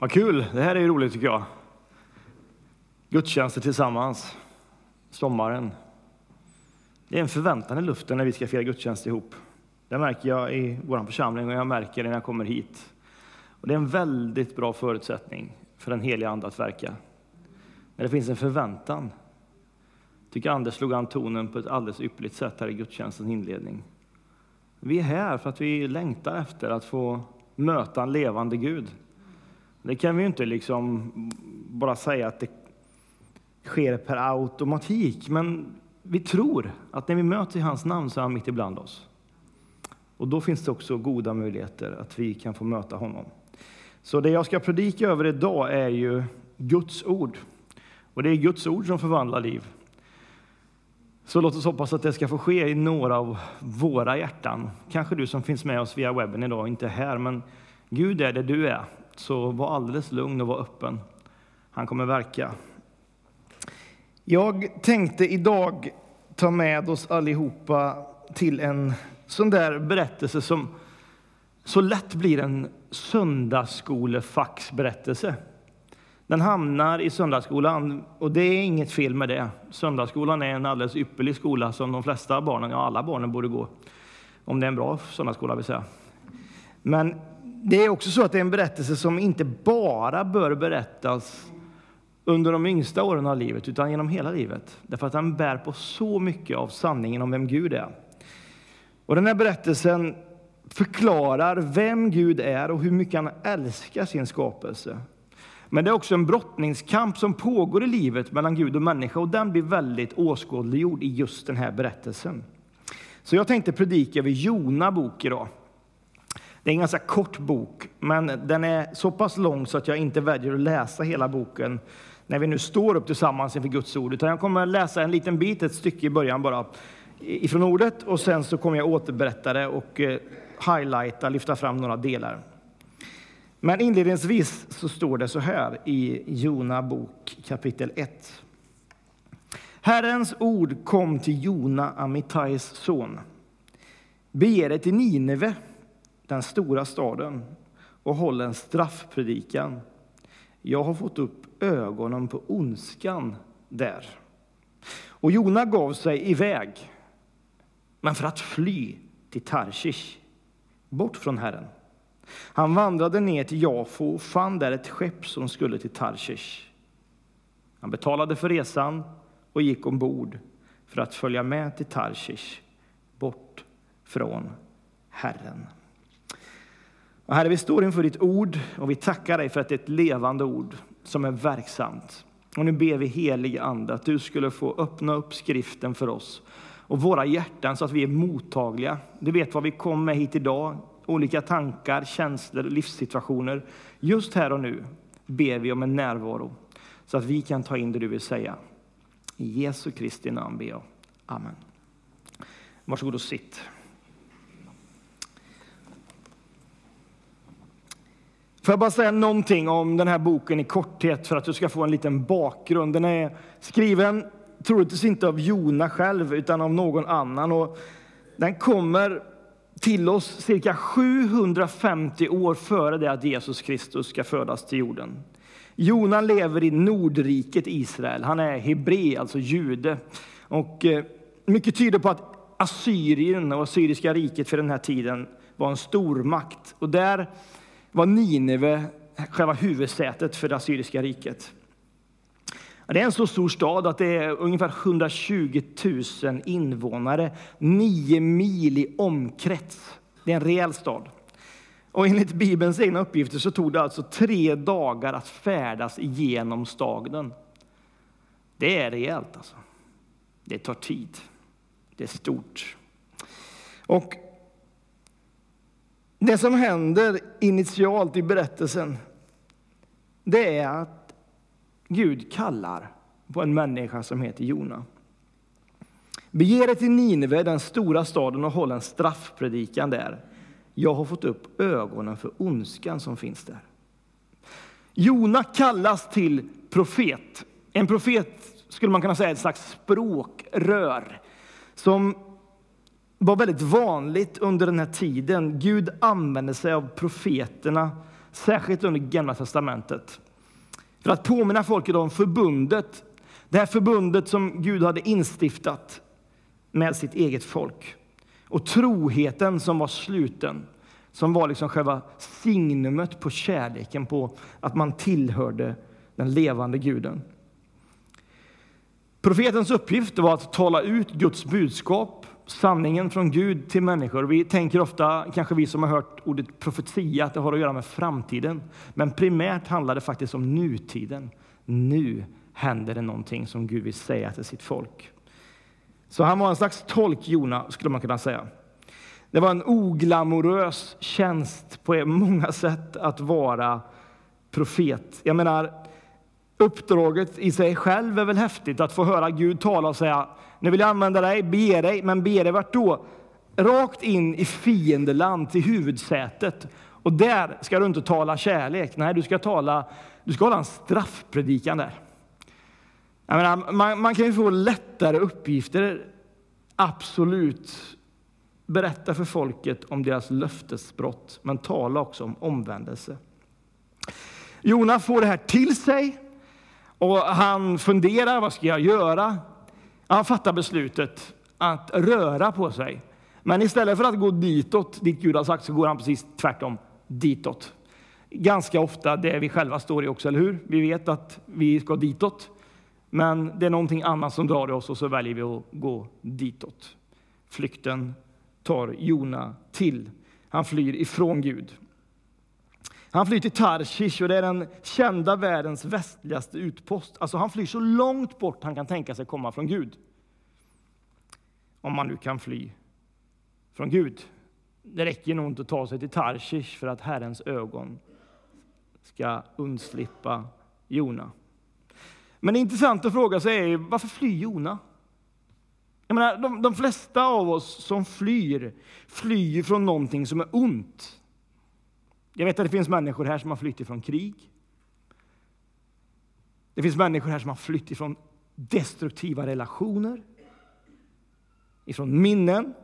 Vad kul! Det här är ju roligt tycker jag. Gudstjänster tillsammans. Sommaren. Det är en förväntan i luften när vi ska fira gudstjänst ihop. Det märker jag i vår församling och jag märker det när jag kommer hit. Och det är en väldigt bra förutsättning för den heliga Ande att verka. När det finns en förväntan. Jag tycker Anders slog an tonen på ett alldeles ypperligt sätt här i gudstjänstens inledning. Vi är här för att vi längtar efter att få möta en levande Gud. Det kan vi ju inte liksom bara säga att det sker per automatik, men vi tror att när vi möter i hans namn så är han mitt ibland oss. Och då finns det också goda möjligheter att vi kan få möta honom. Så det jag ska predika över idag är ju Guds ord. Och det är Guds ord som förvandlar liv. Så låt oss hoppas att det ska få ske i några av våra hjärtan. Kanske du som finns med oss via webben idag inte här, men Gud är det du är. Så var alldeles lugn och var öppen. Han kommer verka. Jag tänkte idag ta med oss allihopa till en sån där berättelse som så lätt blir en söndagsskolefaxberättelse. Den hamnar i söndagsskolan och det är inget fel med det. Söndagsskolan är en alldeles ypperlig skola som de flesta barnen, ja alla barnen borde gå. Om det är en bra söndagsskola vill säga. Men det är också så att det är en berättelse som inte bara bör berättas under de yngsta åren av livet, utan genom hela livet. Därför att den bär på så mycket av sanningen om vem Gud är. Och den här berättelsen förklarar vem Gud är och hur mycket han älskar sin skapelse. Men det är också en brottningskamp som pågår i livet mellan Gud och människa och den blir väldigt åskådliggjord i just den här berättelsen. Så jag tänkte predika över Jona bok idag. Det är en ganska kort bok, men den är så pass lång så att jag inte väljer att läsa hela boken när vi nu står upp tillsammans inför Guds ord, utan jag kommer läsa en liten bit, ett stycke i början bara, ifrån ordet och sen så kommer jag återberätta det och eh, highlighta, lyfta fram några delar. Men inledningsvis så står det så här i Jona bok kapitel 1. Herrens ord kom till Jona, Amitais son. Bege dig till Nineve, den stora staden, och håller en straffpredikan. Jag har fått upp ögonen på ondskan där. Och Jona gav sig iväg, men för att fly till Tarshish, bort från Herren. Han vandrade ner till Jafo och fann där ett skepp som skulle till Tarshish. Han betalade för resan och gick ombord för att följa med till Tarshish, bort från Herren. Och herre, vi står inför ditt ord och vi tackar dig för att det är ett levande ord som är verksamt. Och nu ber vi helige Ande att du skulle få öppna upp skriften för oss och våra hjärtan så att vi är mottagliga. Du vet vad vi kom med hit idag, olika tankar, känslor, livssituationer. Just här och nu ber vi om en närvaro så att vi kan ta in det du vill säga. I Jesu Kristi namn ber jag. Amen. Varsågod och sitt. Får jag bara säga någonting om den här boken i korthet för att du ska få en liten bakgrund. Den är skriven troligtvis inte av Jona själv utan av någon annan. Och den kommer till oss cirka 750 år före det att Jesus Kristus ska födas till jorden. Jona lever i Nordriket Israel. Han är hebre, alltså jude. Och eh, mycket tyder på att Assyrien och Assyriska riket för den här tiden var en stormakt. Och där var Nineve själva huvudsätet för det assyriska riket. Det är en så stor stad att det är ungefär 120 000 invånare, nio mil i omkrets. Det är en rejäl stad. Och enligt Bibelns egna uppgifter så tog det alltså tre dagar att färdas igenom staden. Det är rejält alltså. Det tar tid. Det är stort. Och det som händer initialt i berättelsen, det är att Gud kallar på en människa som heter Jona. Bege dig till Nineve, den stora staden, och håll en straffpredikan där. Jag har fått upp ögonen för ondskan som finns där. Jona kallas till profet. En profet skulle man kunna säga är ett slags språkrör som var väldigt vanligt under den här tiden. Gud använde sig av profeterna särskilt under Gamla testamentet. För att påminna folket om förbundet, det här förbundet som Gud hade instiftat med sitt eget folk. Och troheten som var sluten, som var liksom själva signumet på kärleken, på att man tillhörde den levande guden. Profetens uppgift var att tala ut Guds budskap, sanningen från Gud till människor. Vi tänker ofta, kanske vi som har hört ordet profetia, att det har att göra med framtiden. Men primärt handlar det faktiskt om nutiden. Nu händer det någonting som Gud vill säga till sitt folk. Så han var en slags tolk, Jona, skulle man kunna säga. Det var en oglamorös tjänst på många sätt att vara profet. Jag menar, uppdraget i sig själv är väl häftigt, att få höra Gud tala och säga nu vill jag använda dig, be dig, men be dig vart då? Rakt in i fiendeland, till huvudsätet. Och där ska du inte tala kärlek, nej, du ska, tala, du ska hålla en straffpredikan där. Jag menar, man, man kan ju få lättare uppgifter, absolut. Berätta för folket om deras löftesbrott, men tala också om omvändelse. Jona får det här till sig och han funderar, vad ska jag göra? Han fattar beslutet att röra på sig. Men istället för att gå ditåt, dit Gud har sagt, så går han precis tvärtom, ditåt. Ganska ofta det vi själva står i också, eller hur? Vi vet att vi ska ditåt, men det är någonting annat som drar i oss och så väljer vi att gå ditåt. Flykten tar Jona till. Han flyr ifrån Gud. Han flyr till Tarshish och det är den kända världens västligaste utpost. Alltså han flyr så långt bort han kan tänka sig komma från Gud. Om man nu kan fly från Gud. Det räcker nog inte att ta sig till Tarshish för att Herrens ögon ska undslippa Jona. Men det intressanta att fråga sig är varför flyr Jona? Jag menar, de, de flesta av oss som flyr, flyr från någonting som är ont. Jag vet att det finns människor här som har flytt ifrån krig. Det finns människor här som har flytt ifrån destruktiva relationer, ifrån minnen,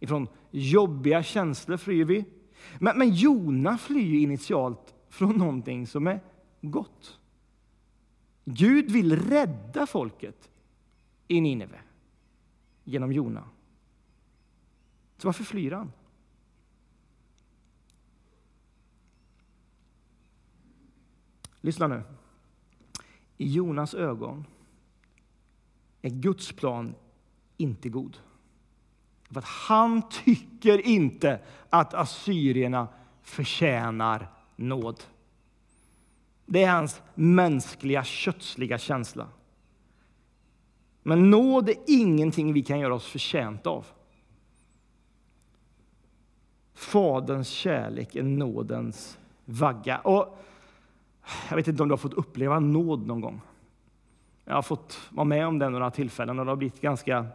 ifrån jobbiga känslor flyr vi. Men, men Jona flyr initialt från någonting som är gott. Gud vill rädda folket i Nineve genom Jona. Så varför flyr han? Lyssna nu. I Jonas ögon är Guds plan inte god. För att han tycker inte att assyrierna förtjänar nåd. Det är hans mänskliga, kötsliga känsla. Men nåd är ingenting vi kan göra oss förtjänta av. Faderns kärlek är nådens vagga. Och jag vet inte om du har fått uppleva nåd någon gång. Jag har fått vara med om det några tillfällen och det har blivit ganska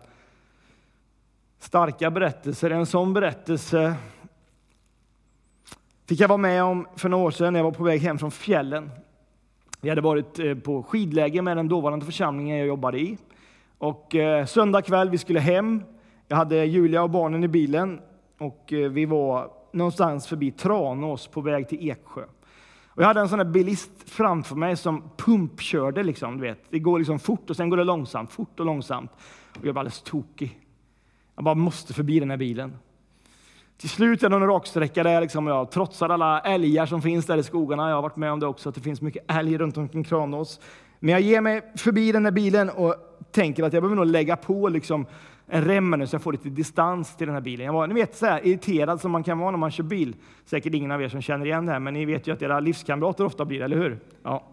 starka berättelser. En sån berättelse fick jag vara med om för några år sedan när jag var på väg hem från fjällen. Vi hade varit eh, på skidläger med den dåvarande församlingen jag jobbade i. Och eh, söndag kväll, vi skulle hem. Jag hade Julia och barnen i bilen och eh, vi var någonstans förbi Tranås på väg till Eksjö. Och jag hade en sån där bilist framför mig som pumpkörde. Liksom, du vet. Det går liksom fort och sen går det långsamt, fort och långsamt. Och jag var alldeles tokig. Jag bara måste förbi den här bilen. Till slut är det en raksträcka där liksom jag trotsar alla älgar som finns där i skogarna. Jag har varit med om det också, att det finns mycket älg runt omkring Kranås. Men jag ger mig förbi den här bilen och tänker att jag behöver nog lägga på liksom en rem nu så jag får lite distans till den här bilen. Jag var ni vet, så här, irriterad som man kan vara när man kör bil. Säkert ingen av er som känner igen det här, men ni vet ju att era livskamrater ofta blir eller hur? Ja.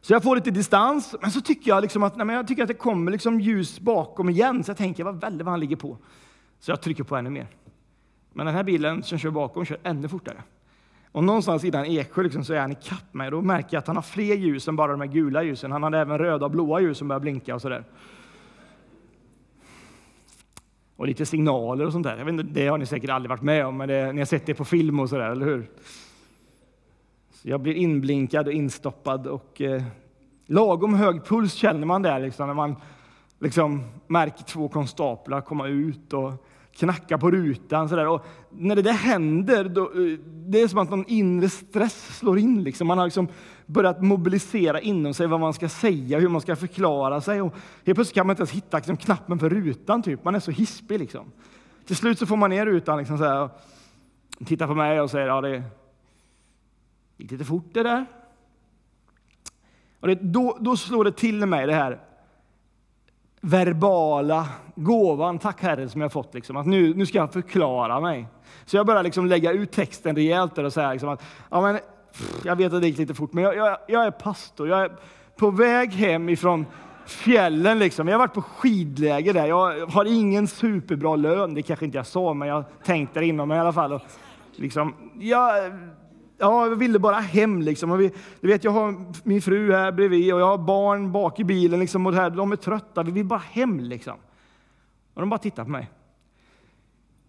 Så jag får lite distans, men så tycker jag, liksom att, nej, men jag tycker att det kommer liksom ljus bakom igen, så jag tänker vad väldigt vad han ligger på. Så jag trycker på ännu mer. Men den här bilen som kör bakom kör ännu fortare. Och någonstans innan Eksjö liksom så är han ikapp mig. Då märker jag att han har fler ljus än bara de här gula ljusen. Han hade även röda och blåa ljus som börjar blinka och sådär. Och lite signaler och sånt där. Jag vet inte, det har ni säkert aldrig varit med om, men det, ni har sett det på film och sådär, eller hur? Så jag blir inblinkad och instoppad och eh, lagom hög puls känner man där liksom, när man liksom märker två konstaplar komma ut och knacka på rutan. Så där. Och när det där händer, då, eh, det är som att någon inre stress slår in. Liksom. Man har liksom börjat mobilisera inom sig vad man ska säga, hur man ska förklara sig. Och helt plötsligt kan man inte ens hitta liksom, knappen för rutan. Typ. Man är så hispig. Liksom. Till slut så får man ner rutan liksom, så här, och tittar på mig och säger ja, det gick lite fort det där. Och det, då, då slår det till mig det här verbala gåvan, tack Herre, som jag fått. Liksom, att nu, nu ska jag förklara mig. Så jag börjar liksom lägga ut texten rejält och säga liksom att ja, men, jag vet att det gick lite fort, men jag, jag, jag, är pastor. Jag är på väg hem ifrån fjällen. Liksom. Jag har varit på skidläger där. Jag har ingen superbra lön. Det kanske inte jag sa, men jag tänkte det inom mig i alla fall. Och, liksom, jag, ja, jag ville bara hem. Liksom. Och vi, du vet, jag har min fru här bredvid och jag har barn bak i bilen. Liksom, och här, de är trötta. Vi vill bara hem. Liksom. Och de bara tittar på mig.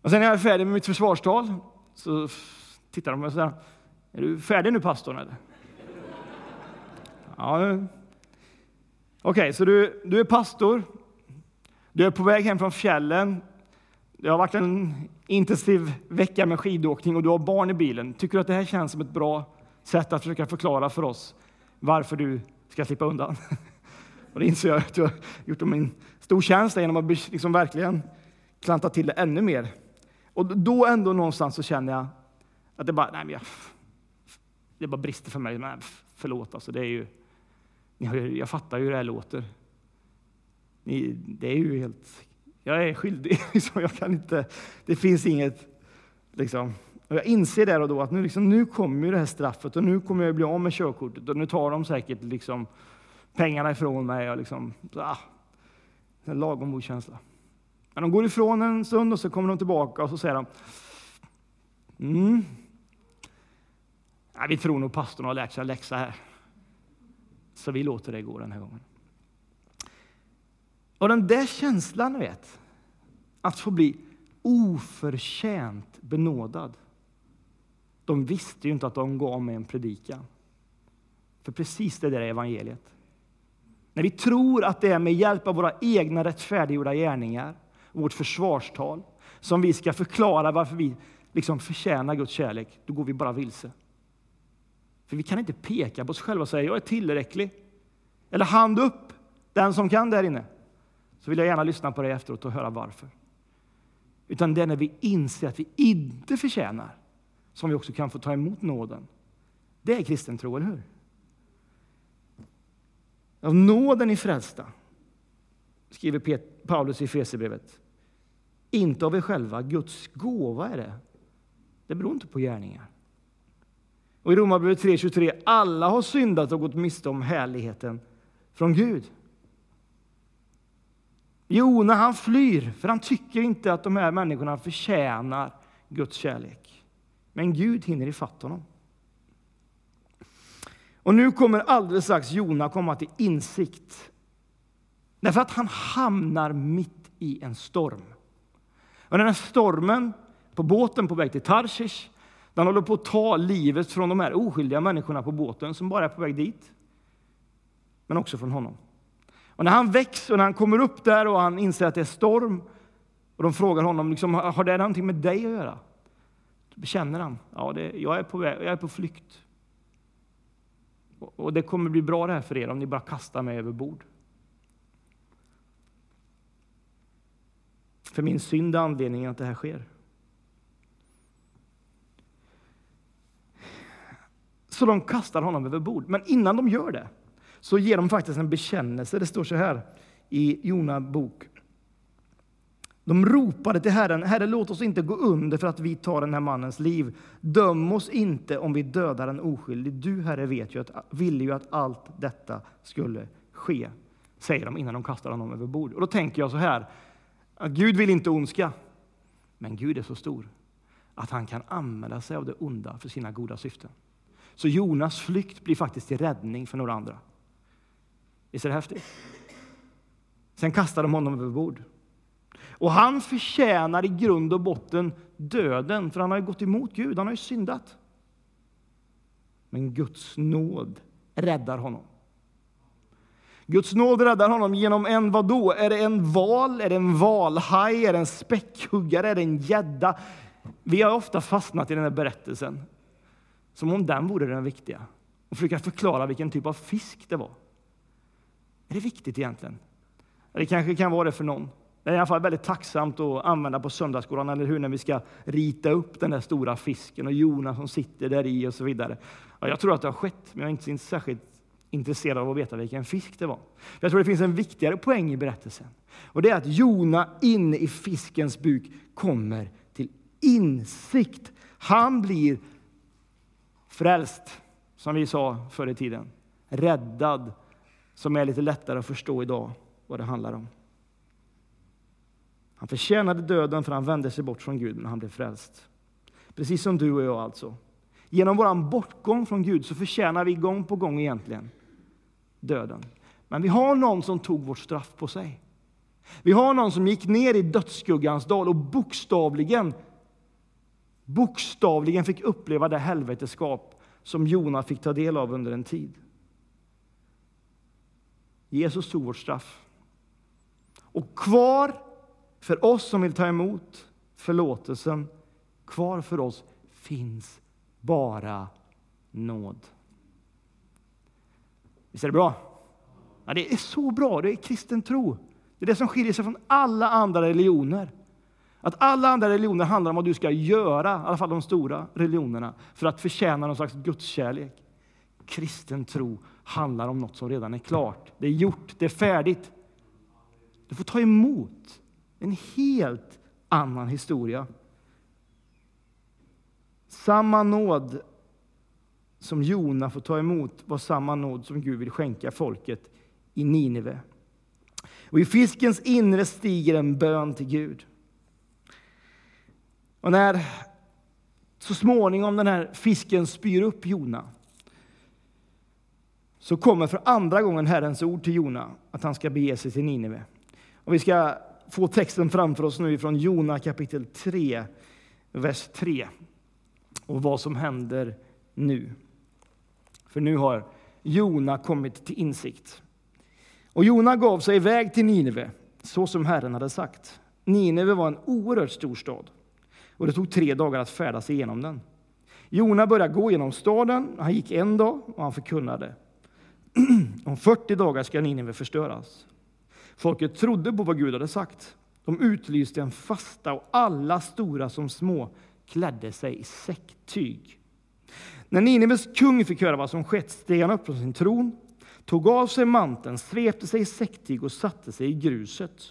Och sen när jag är färdig med mitt försvarstal så tittar de på mig sådär. Är du färdig nu pastorn eller? ja. Okej, okay, så du, du är pastor. Du är på väg hem från fjällen. Det har varit en intensiv vecka med skidåkning och du har barn i bilen. Tycker du att det här känns som ett bra sätt att försöka förklara för oss varför du ska slippa undan? och det inser jag att du har gjort dem en stor tjänst genom att liksom verkligen klanta till det ännu mer. Och då ändå någonstans så känner jag att det bara, nej men jag, det bara brister för mig. Men förlåt alltså, det är ju, jag fattar ju hur det här låter. Det är ju helt jag är skyldig. Liksom, jag kan inte, det finns inget... Liksom. Och jag inser där och då att nu, liksom, nu kommer det här straffet och nu kommer jag bli av med körkortet och nu tar de säkert liksom, pengarna ifrån mig. Och liksom, ah, en lagom god känsla. Men de går ifrån en stund och så kommer de tillbaka och så säger de mm. Nej, vi tror nog pastorn har lärt sig en läxa här. Så vi låter det gå den här gången. Och den där känslan, vet, att få bli oförtjänt benådad. De visste ju inte att de gav mig en predikan. För precis det där är evangeliet. När vi tror att det är med hjälp av våra egna rättfärdiggjorda gärningar, vårt försvarstal, som vi ska förklara varför vi liksom förtjänar Guds kärlek, då går vi bara vilse. För vi kan inte peka på oss själva och säga jag är tillräcklig. Eller hand upp, den som kan där inne så vill jag gärna lyssna på dig efteråt och höra varför. Utan det är när vi inser att vi inte förtjänar som vi också kan få ta emot nåden. Det är kristen tro, eller hur? Av nåden är frälsta, skriver Paulus i Fesebrevet. Inte av er själva, Guds gåva är det. Det beror inte på gärningar. Och i Romarbrevet 3.23, alla har syndat och gått miste om härligheten från Gud. Jona han flyr, för han tycker inte att de här människorna förtjänar Guds kärlek. Men Gud hinner ifatt honom. Och nu kommer alldeles strax Jona komma till insikt. Därför att han hamnar mitt i en storm. Och den här stormen på båten på väg till Tarshish, den håller på att ta livet från de här oskyldiga människorna på båten som bara är på väg dit. Men också från honom. Och när han väcks och när han kommer upp där och han inser att det är storm och de frågar honom, liksom, har det någonting med dig att göra? Då bekänner han, ja, det, jag, är på väg, jag är på flykt. Och, och det kommer bli bra det här för er om ni bara kastar mig över bord. För min synd är anledningen att det här sker. Så de kastar honom över bord. Men innan de gör det så ger de faktiskt en bekännelse. Det står så här i Jona bok. De ropade till Herren, Herre låt oss inte gå under för att vi tar den här mannens liv. Döm oss inte om vi dödar en oskyldig. Du, Herre, vet ju att, ville ju att allt detta skulle ske, säger de innan de kastar honom över bord. Och då tänker jag så här, att Gud vill inte ondska, men Gud är så stor att han kan använda sig av det onda för sina goda syften. Så Jonas flykt blir faktiskt till räddning för några andra. Visst är det häftigt? Sen kastar de honom över bord. Och han förtjänar i grund och botten döden, för han har ju gått emot Gud, han har ju syndat. Men Guds nåd räddar honom. Guds nåd räddar honom genom en vad då? Är det en val? Är det en valhaj? Är det en späckhuggare? Är det en gädda? Vi har ofta fastnat i den här berättelsen som om den vore den viktiga och försöka förklara vilken typ av fisk det var. Är det viktigt egentligen? Det kanske kan vara det för någon. Det är i alla fall väldigt tacksamt att använda på söndagsskolan, eller hur? När vi ska rita upp den där stora fisken och Jonas som sitter där i och så vidare. Ja, jag tror att det har skett, men jag är inte särskilt intresserad av att veta vilken fisk det var. Jag tror det finns en viktigare poäng i berättelsen. Och det är att Jona inne i fiskens buk kommer till insikt. Han blir frälst, som vi sa förr i tiden. Räddad, som är lite lättare att förstå idag vad det handlar om. Han förtjänade döden för han vände sig bort från Gud, men han blev frälst. Precis som du och jag alltså. Genom vår bortgång från Gud så förtjänar vi gång på gång egentligen döden. Men vi har någon som tog vårt straff på sig. Vi har någon som gick ner i dödsskuggans dal och bokstavligen, bokstavligen fick uppleva det helveteskap som Jona fick ta del av under en tid. Jesus tog vårt straff. Och kvar för oss som vill ta emot förlåtelsen, kvar för oss finns bara nåd. Visst är det bra? Ja, det är så bra. Det är kristen tro. Det är det som skiljer sig från alla andra religioner. Att alla andra religioner handlar om vad du ska göra, i alla fall de stora religionerna, för att förtjäna någon slags gudskärlek. Kristen tro handlar om något som redan är klart. Det är gjort, det är färdigt. Du får ta emot en helt annan historia. Samma nåd som Jona får ta emot var samma nåd som Gud vill skänka folket i Nineve. Och I fiskens inre stiger en bön till Gud. Och när så småningom den här fisken spyr upp Jona så kommer för andra gången Herrens ord till Jona att han ska bege sig till Nineve. Och vi ska få texten framför oss nu från Jona kapitel 3, vers 3. Och vad som händer nu. För nu har Jona kommit till insikt. Och Jona gav sig iväg till Nineve, så som Herren hade sagt. Nineve var en oerhört stor stad, och det tog tre dagar att färdas igenom den. Jona började gå genom staden, han gick en dag och han förkunnade. Om 40 dagar ska Nineve förstöras. Folket trodde på vad Gud hade sagt. De utlyste en fasta och alla, stora som små, klädde sig i säcktyg. När Nineves kung fick höra vad som skett steg han upp från sin tron, tog av sig manteln, svepte sig i säcktyg och satte sig i gruset.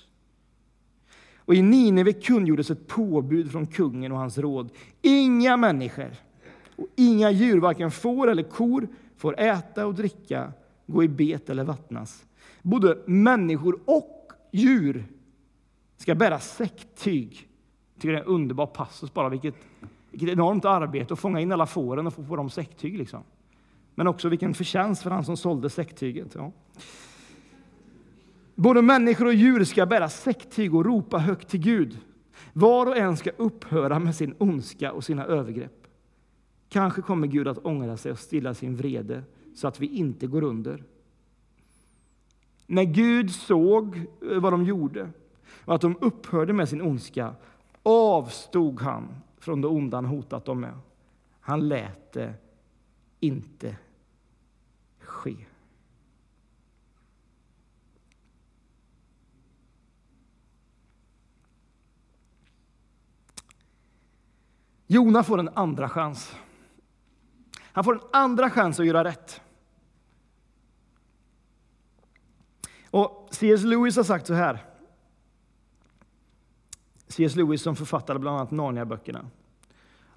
Och i Nineve kungjordes ett påbud från kungen och hans råd. Inga människor och inga djur, varken får eller kor, får äta och dricka, gå i bet eller vattnas. Både människor och djur ska bära säcktyg. Jag tycker det är en underbar passus bara, vilket vilket enormt arbete att fånga in alla fåren och få på dem säcktyg. Liksom. Men också vilken förtjänst för han som sålde säcktyget. Ja. Både människor och djur ska bära säcktyg och ropa högt till Gud. Var och en ska upphöra med sin ondska och sina övergrepp. Kanske kommer Gud att ångra sig och stilla sin vrede så att vi inte går under. När Gud såg eh, vad de gjorde och att de upphörde med sin ondska avstod han från det onda han hotat dem med. Han lät det inte ske. Jona får en andra chans. Han får en andra chans att göra rätt. Och C.S. Lewis har sagt så här C.S. Lewis som författade bland annat Narnia-böckerna.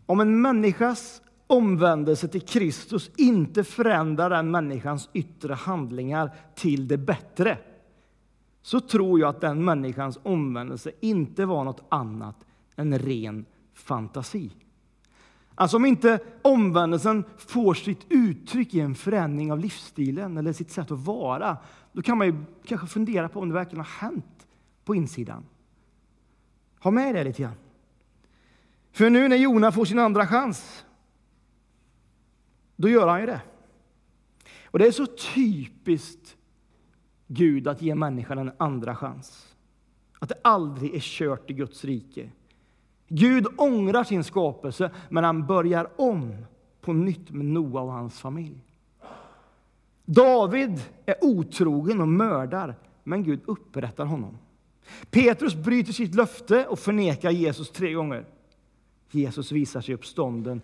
Om en människas omvändelse till Kristus inte förändrar den människans yttre handlingar till det bättre så tror jag att den människans omvändelse inte var något annat än ren fantasi. Alltså om inte omvändelsen får sitt uttryck i en förändring av livsstilen eller sitt sätt att vara, då kan man ju kanske fundera på om det verkligen har hänt på insidan. Ha med det lite grann. För nu när Jona får sin andra chans, då gör han ju det. Och det är så typiskt Gud att ge människan en andra chans. Att det aldrig är kört i Guds rike. Gud ångrar sin skapelse, men han börjar om på nytt med Noa och hans familj. David är otrogen och mördar, men Gud upprättar honom. Petrus bryter sitt löfte och förnekar Jesus tre gånger. Jesus visar sig uppstånden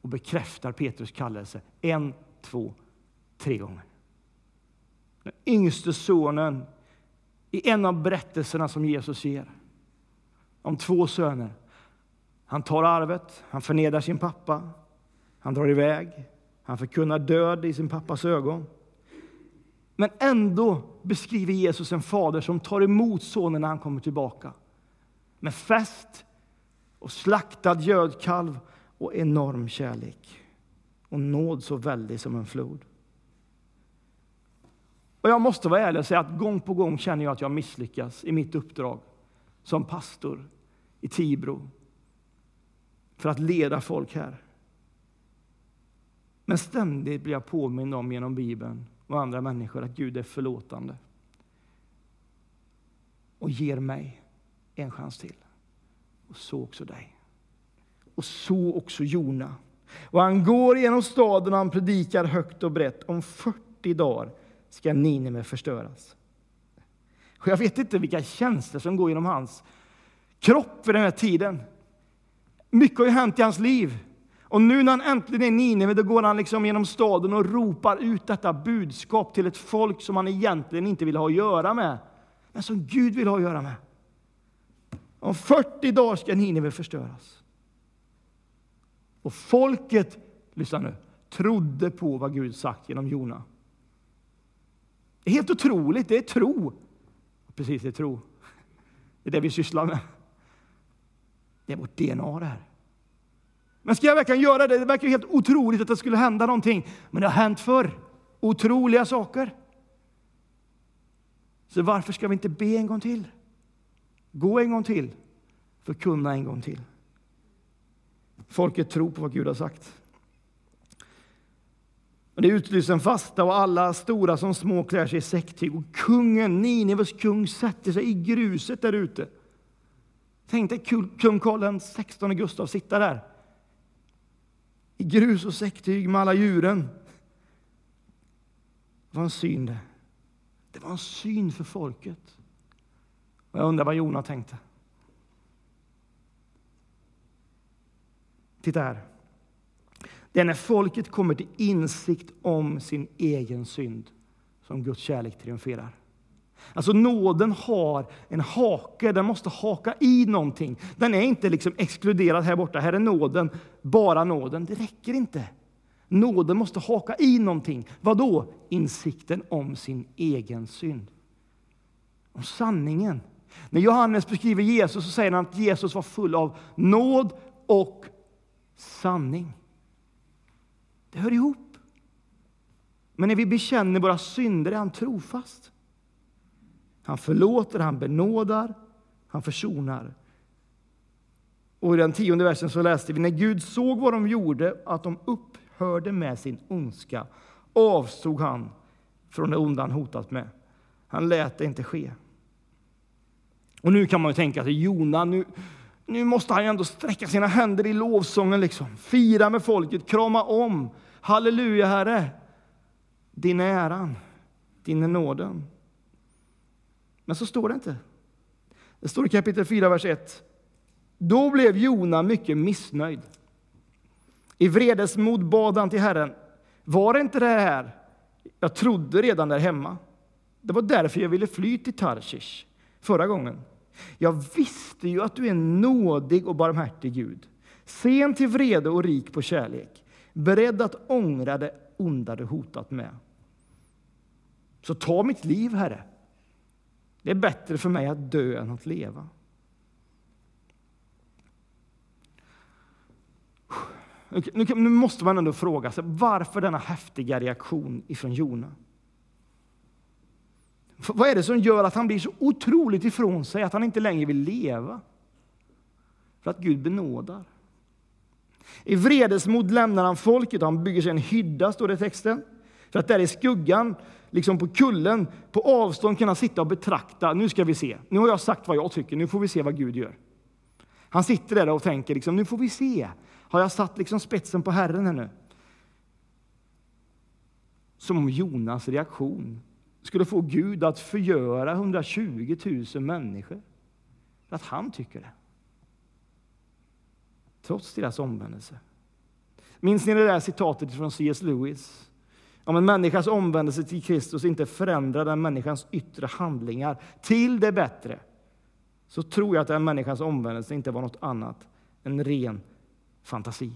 och bekräftar Petrus kallelse en, två, tre gånger. Den yngste sonen i en av berättelserna som Jesus ger om två söner. Han tar arvet, han förnedrar sin pappa, han drar iväg, han förkunnar död i sin pappas ögon. Men ändå beskriver Jesus en fader som tar emot sonen när han kommer tillbaka. Med fest och slaktad gödkalv och enorm kärlek. Och nåd så väldig som en flod. Och jag måste vara ärlig och säga att gång på gång känner jag att jag misslyckas i mitt uppdrag som pastor i Tibro för att leda folk här. Men ständigt blir jag påmind om genom Bibeln och andra människor att Gud är förlåtande och ger mig en chans till. Och så också dig. Och så också Jona. Och han går genom staden och han predikar högt och brett. Om 40 dagar ska Nineve förstöras. Och jag vet inte vilka känslor som går genom hans kropp vid den här tiden. Mycket har ju hänt i hans liv. Och nu när han äntligen är i Nineve, då går han liksom genom staden och ropar ut detta budskap till ett folk som han egentligen inte vill ha att göra med, men som Gud vill ha att göra med. Om 40 dagar ska Nineve förstöras. Och folket, lyssna nu, trodde på vad Gud sagt genom Jona. Det är helt otroligt, det är tro. Precis, det är tro. Det är det vi sysslar med. Det är vårt DNA det här. Men ska jag verkligen göra det? Det verkar helt otroligt att det skulle hända någonting. Men det har hänt förr. Otroliga saker. Så varför ska vi inte be en gång till? Gå en gång till. Förkunna en gång till. Folket tror på vad Gud har sagt. Och det utlyser en fasta och alla stora som små klär sig i säcktyg. Och kungen, Nineves kung, sätter sig i gruset där ute. Tänk dig kung Karl XVI Gustav sitta där i grus och säcktyg med alla djuren. Det var en syn det. Det var en syn för folket. Och jag undrar vad Jona tänkte. Titta här. Det är när folket kommer till insikt om sin egen synd som Guds kärlek triumferar. Alltså nåden har en hake, den måste haka i någonting. Den är inte liksom exkluderad här borta, här är nåden, bara nåden. Det räcker inte. Nåden måste haka i någonting. Vad då? Insikten om sin egen synd. Om sanningen. När Johannes beskriver Jesus så säger han att Jesus var full av nåd och sanning. Det hör ihop. Men när vi bekänner våra synder är han trofast. Han förlåter, han benådar, han försonar. Och i den tionde versen så läste vi, när Gud såg vad de gjorde, att de upphörde med sin ondska, avstod han från det onda han hotat med. Han lät det inte ske. Och nu kan man ju tänka sig, Jona, nu, nu måste han ju ändå sträcka sina händer i lovsången, liksom. fira med folket, krama om. Halleluja, Herre! Din är äran, din är nåden. Men så står det inte. Det står i kapitel 4, vers 1. Då blev Jona mycket missnöjd. I vredesmod bad han till Herren. Var det inte det här jag trodde redan där hemma? Det var därför jag ville fly till Tarshish förra gången. Jag visste ju att du är nådig och barmhärtig Gud, sen till vrede och rik på kärlek, beredd att ångra det onda du hotat med. Så ta mitt liv, Herre. Det är bättre för mig att dö än att leva. Nu måste man ändå fråga sig varför denna häftiga reaktion ifrån Jona. Vad är det som gör att han blir så otroligt ifrån sig att han inte längre vill leva? För att Gud benådar. I vredesmod lämnar han folket och han bygger sig en hydda, står det i texten. För För att där i skuggan, liksom på kullen, på avstånd kunna sitta och betrakta. Nu ska vi se. Nu har jag sagt vad jag tycker. Nu får vi se vad Gud gör. Han sitter där och tänker, liksom, nu får vi se. Har jag satt liksom spetsen på Herren här nu? Som om Jonas reaktion skulle få Gud att förgöra 120 000 människor. För att han tycker det. Trots deras omvändelse. Minns ni det där citatet från C.S. Lewis? Om en människas omvändelse till Kristus inte förändrar den människans yttre handlingar till det bättre, så tror jag att den människans omvändelse inte var något annat än ren fantasi.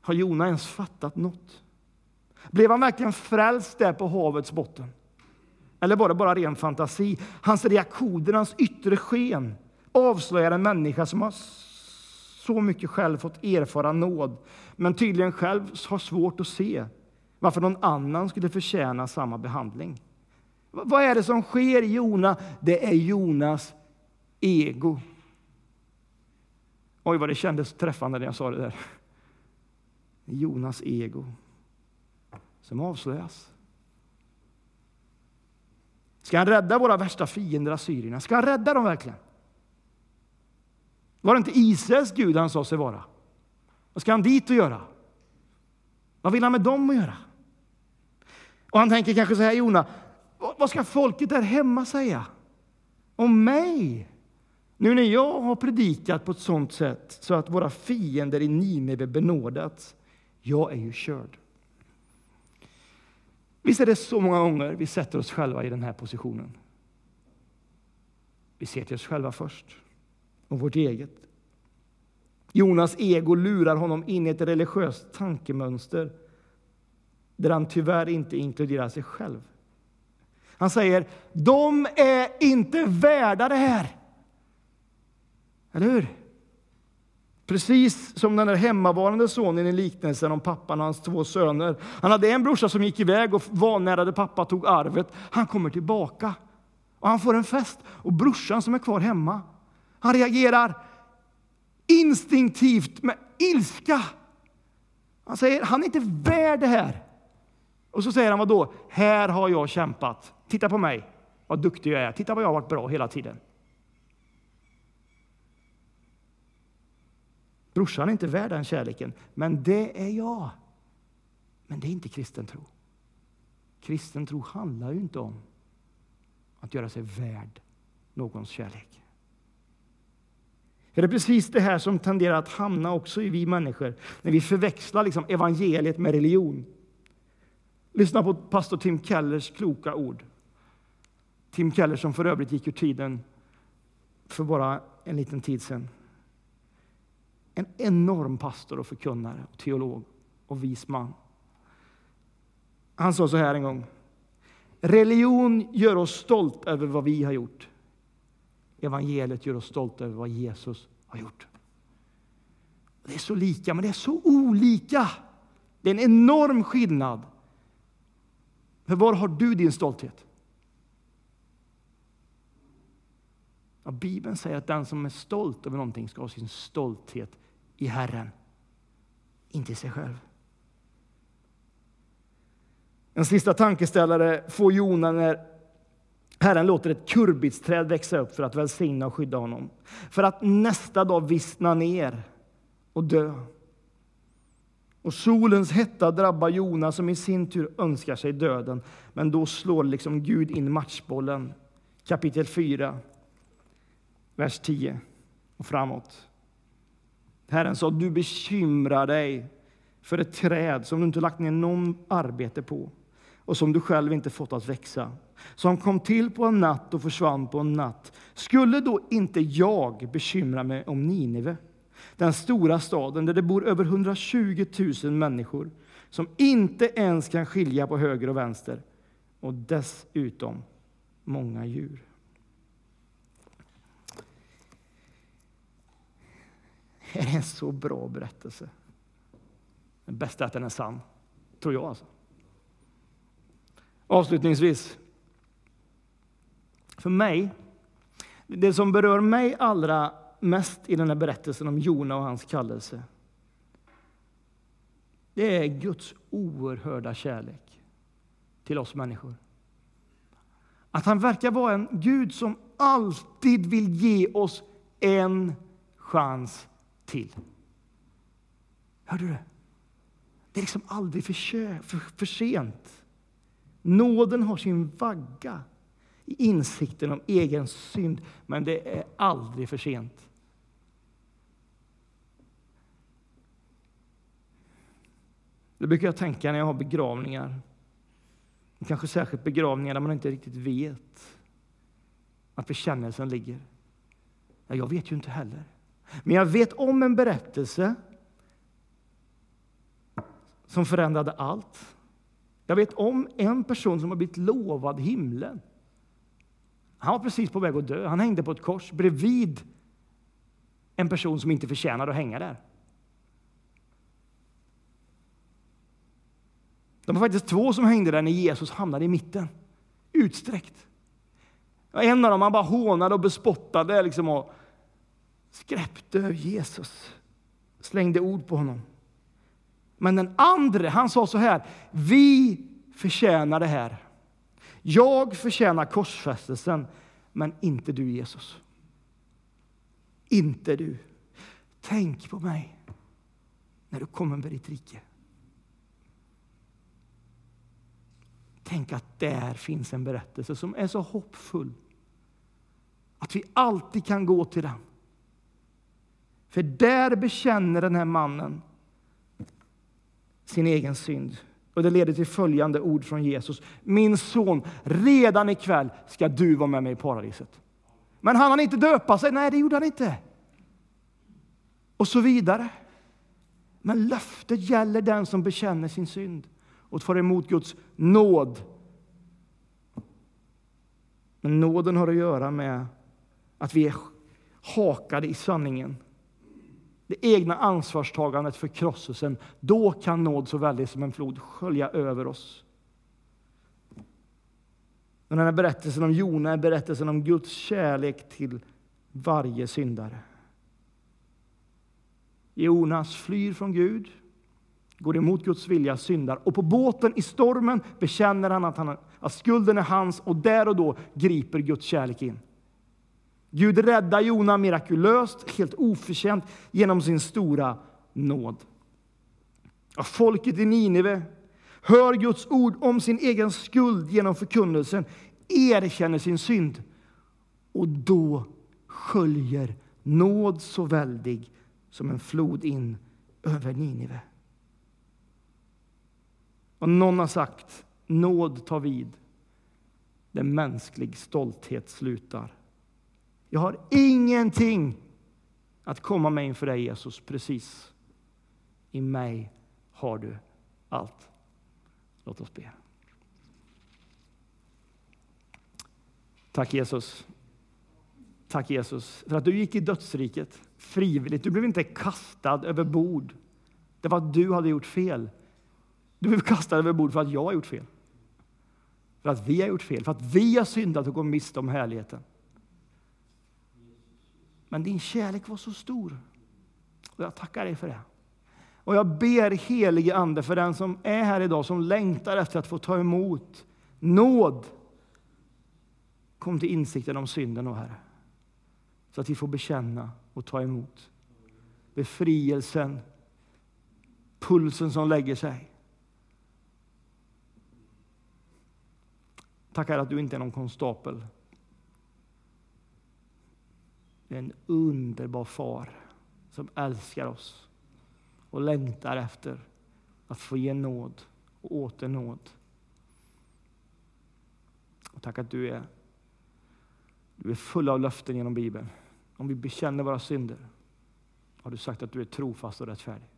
Har Jona ens fattat något? Blev han verkligen frälst där på havets botten? Eller var det bara ren fantasi? Hans reaktioner, hans yttre sken avslöjar en människa som har så mycket själv fått erfara nåd, men tydligen själv har svårt att se varför någon annan skulle förtjäna samma behandling. Vad är det som sker i Jona? Det är Jonas ego. Oj, vad det kändes träffande när jag sa det där. Jonas ego som avslöjas. Ska han rädda våra värsta fiender, assyrierna? Ska han rädda dem verkligen? Var det inte Israels Gud han sa sig vara? Vad ska han dit och göra? Vad vill han med dem att göra? Och han tänker kanske så här, Jona, vad ska folket där hemma säga om mig? Nu när jag har predikat på ett sådant sätt så att våra fiender i Nineve benådats. Jag är ju körd. Visst är det så många gånger vi sätter oss själva i den här positionen. Vi ser till oss själva först och vårt eget. Jonas ego lurar honom in i ett religiöst tankemönster där han tyvärr inte inkluderar sig själv. Han säger, de är inte värda det här. Eller hur? Precis som den där hemmavarande sonen i liknelsen om pappan och hans två söner. Han hade en brorsa som gick iväg och vanärade pappa tog arvet. Han kommer tillbaka och han får en fest. Och brorsan som är kvar hemma, han reagerar instinktivt med ilska. Han säger, han är inte värd det här. Och så säger han, vad då? Här har jag kämpat. Titta på mig, vad duktig jag är. Titta vad jag har varit bra hela tiden. Brorsan är inte värd den kärleken, men det är jag. Men det är inte kristen tro. Kristen tro handlar ju inte om att göra sig värd någons kärlek. Det är precis det här som tenderar att hamna också i vi människor när vi förväxlar liksom evangeliet med religion. Lyssna på pastor Tim Kellers kloka ord. Tim Keller som för övrigt gick ur tiden för bara en liten tid sedan. En enorm pastor och förkunnare, och teolog och vis man. Han sa så här en gång. Religion gör oss stolt över vad vi har gjort. Evangeliet gör oss stolta över vad Jesus har gjort. Det är så lika, men det är så olika. Det är en enorm skillnad. För var har du din stolthet? Ja, Bibeln säger att den som är stolt över någonting ska ha sin stolthet i Herren, inte i sig själv. En sista tankeställare får Jona när Herren låter ett kurbitsträd växa upp för att välsigna och skydda honom. För att nästa dag vissna ner och dö. Och solens hetta drabbar Jona som i sin tur önskar sig döden. Men då slår liksom Gud in matchbollen. Kapitel 4, vers 10 och framåt. Herren sa, du bekymrar dig för ett träd som du inte lagt ner någon arbete på och som du själv inte fått att växa, som kom till på en natt och försvann på en natt. Skulle då inte jag bekymra mig om Nineve, den stora staden där det bor över 120 000 människor som inte ens kan skilja på höger och vänster och dessutom många djur. Det är en så bra berättelse. Det bästa är att den är sann, tror jag. Alltså. Avslutningsvis. För mig, det som berör mig allra mest i den här berättelsen om Jona och hans kallelse Det är Guds oerhörda kärlek till oss människor. Att han verkar vara en Gud som alltid vill ge oss en chans till. Hörde du det? Det är liksom aldrig för, för, för sent. Nåden har sin vagga i insikten om egen synd, men det är aldrig för sent. Det brukar jag tänka när jag har begravningar. Kanske särskilt begravningar där man inte riktigt vet att bekännelsen ligger. Ja, jag vet ju inte heller. Men jag vet om en berättelse som förändrade allt. Jag vet om en person som har blivit lovad himlen. Han var precis på väg att dö. Han hängde på ett kors bredvid en person som inte förtjänade att hänga där. De var faktiskt två som hängde där när Jesus hamnade i mitten, utsträckt. En av dem han bara hånade och bespottade liksom och skräpte över Jesus, slängde ord på honom. Men den andra, han sa så här, vi förtjänar det här. Jag förtjänar korsfästelsen, men inte du Jesus. Inte du. Tänk på mig när du kommer med ditt rike. Tänk att där finns en berättelse som är så hoppfull. Att vi alltid kan gå till den. För där bekänner den här mannen sin egen synd. Och Det leder till följande ord från Jesus. Min son, redan ikväll ska du vara med mig i paradiset. Men han hann inte döpa sig. Nej, det gjorde han inte. Och så vidare. Men löftet gäller den som bekänner sin synd och tar emot Guds nåd. Men nåden har att göra med att vi är hakade i sanningen. Det egna ansvarstagandet för krosselsen. Då kan nåd så väldigt som en flod skölja över oss. Den här berättelsen om Jona är berättelsen om Guds kärlek till varje syndare. Jonas flyr från Gud går emot Guds vilja, syndar. Och på båten i stormen bekänner han att, han att skulden är hans och där och då griper Guds kärlek in. Gud räddar Jona mirakulöst, helt oförtjänt, genom sin stora nåd. Och folket i Nineve hör Guds ord om sin egen skuld genom förkunnelsen, erkänner sin synd. Och då sköljer nåd så väldig som en flod in över Nineve. Och någon har sagt, nåd tar vid där mänsklig stolthet slutar. Jag har ingenting att komma med inför dig, Jesus, precis. I mig har du allt. Låt oss be. Tack Jesus. Tack Jesus för att du gick i dödsriket frivilligt. Du blev inte kastad över bord. Det var att du hade gjort fel. Du blev kastad över bord för att jag har gjort fel. För att vi har gjort fel, för att vi har syndat och gått miste om härligheten. Men din kärlek var så stor. Och jag tackar dig för det. Och jag ber helige Ande för den som är här idag, som längtar efter att få ta emot nåd. Kom till insikten om synden, och Herre. Så att vi får bekänna och ta emot befrielsen, pulsen som lägger sig. Tackar att du inte är någon konstapel. Du är en underbar far som älskar oss och längtar efter att få ge nåd och åter nåd. Och tack att du är, du är full av löften genom Bibeln. Om vi bekänner våra synder har du sagt att du är trofast och rättfärdig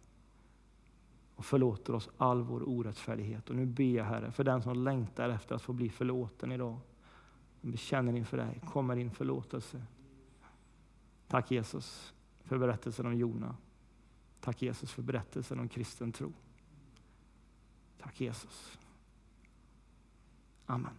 och förlåter oss all vår orättfärdighet. Och nu ber jag Herre för den som längtar efter att få bli förlåten idag. Vi bekänner inför dig, kommer in förlåtelse. Tack Jesus för berättelsen om Jona. Tack Jesus för berättelsen om kristen tro. Tack Jesus. Amen.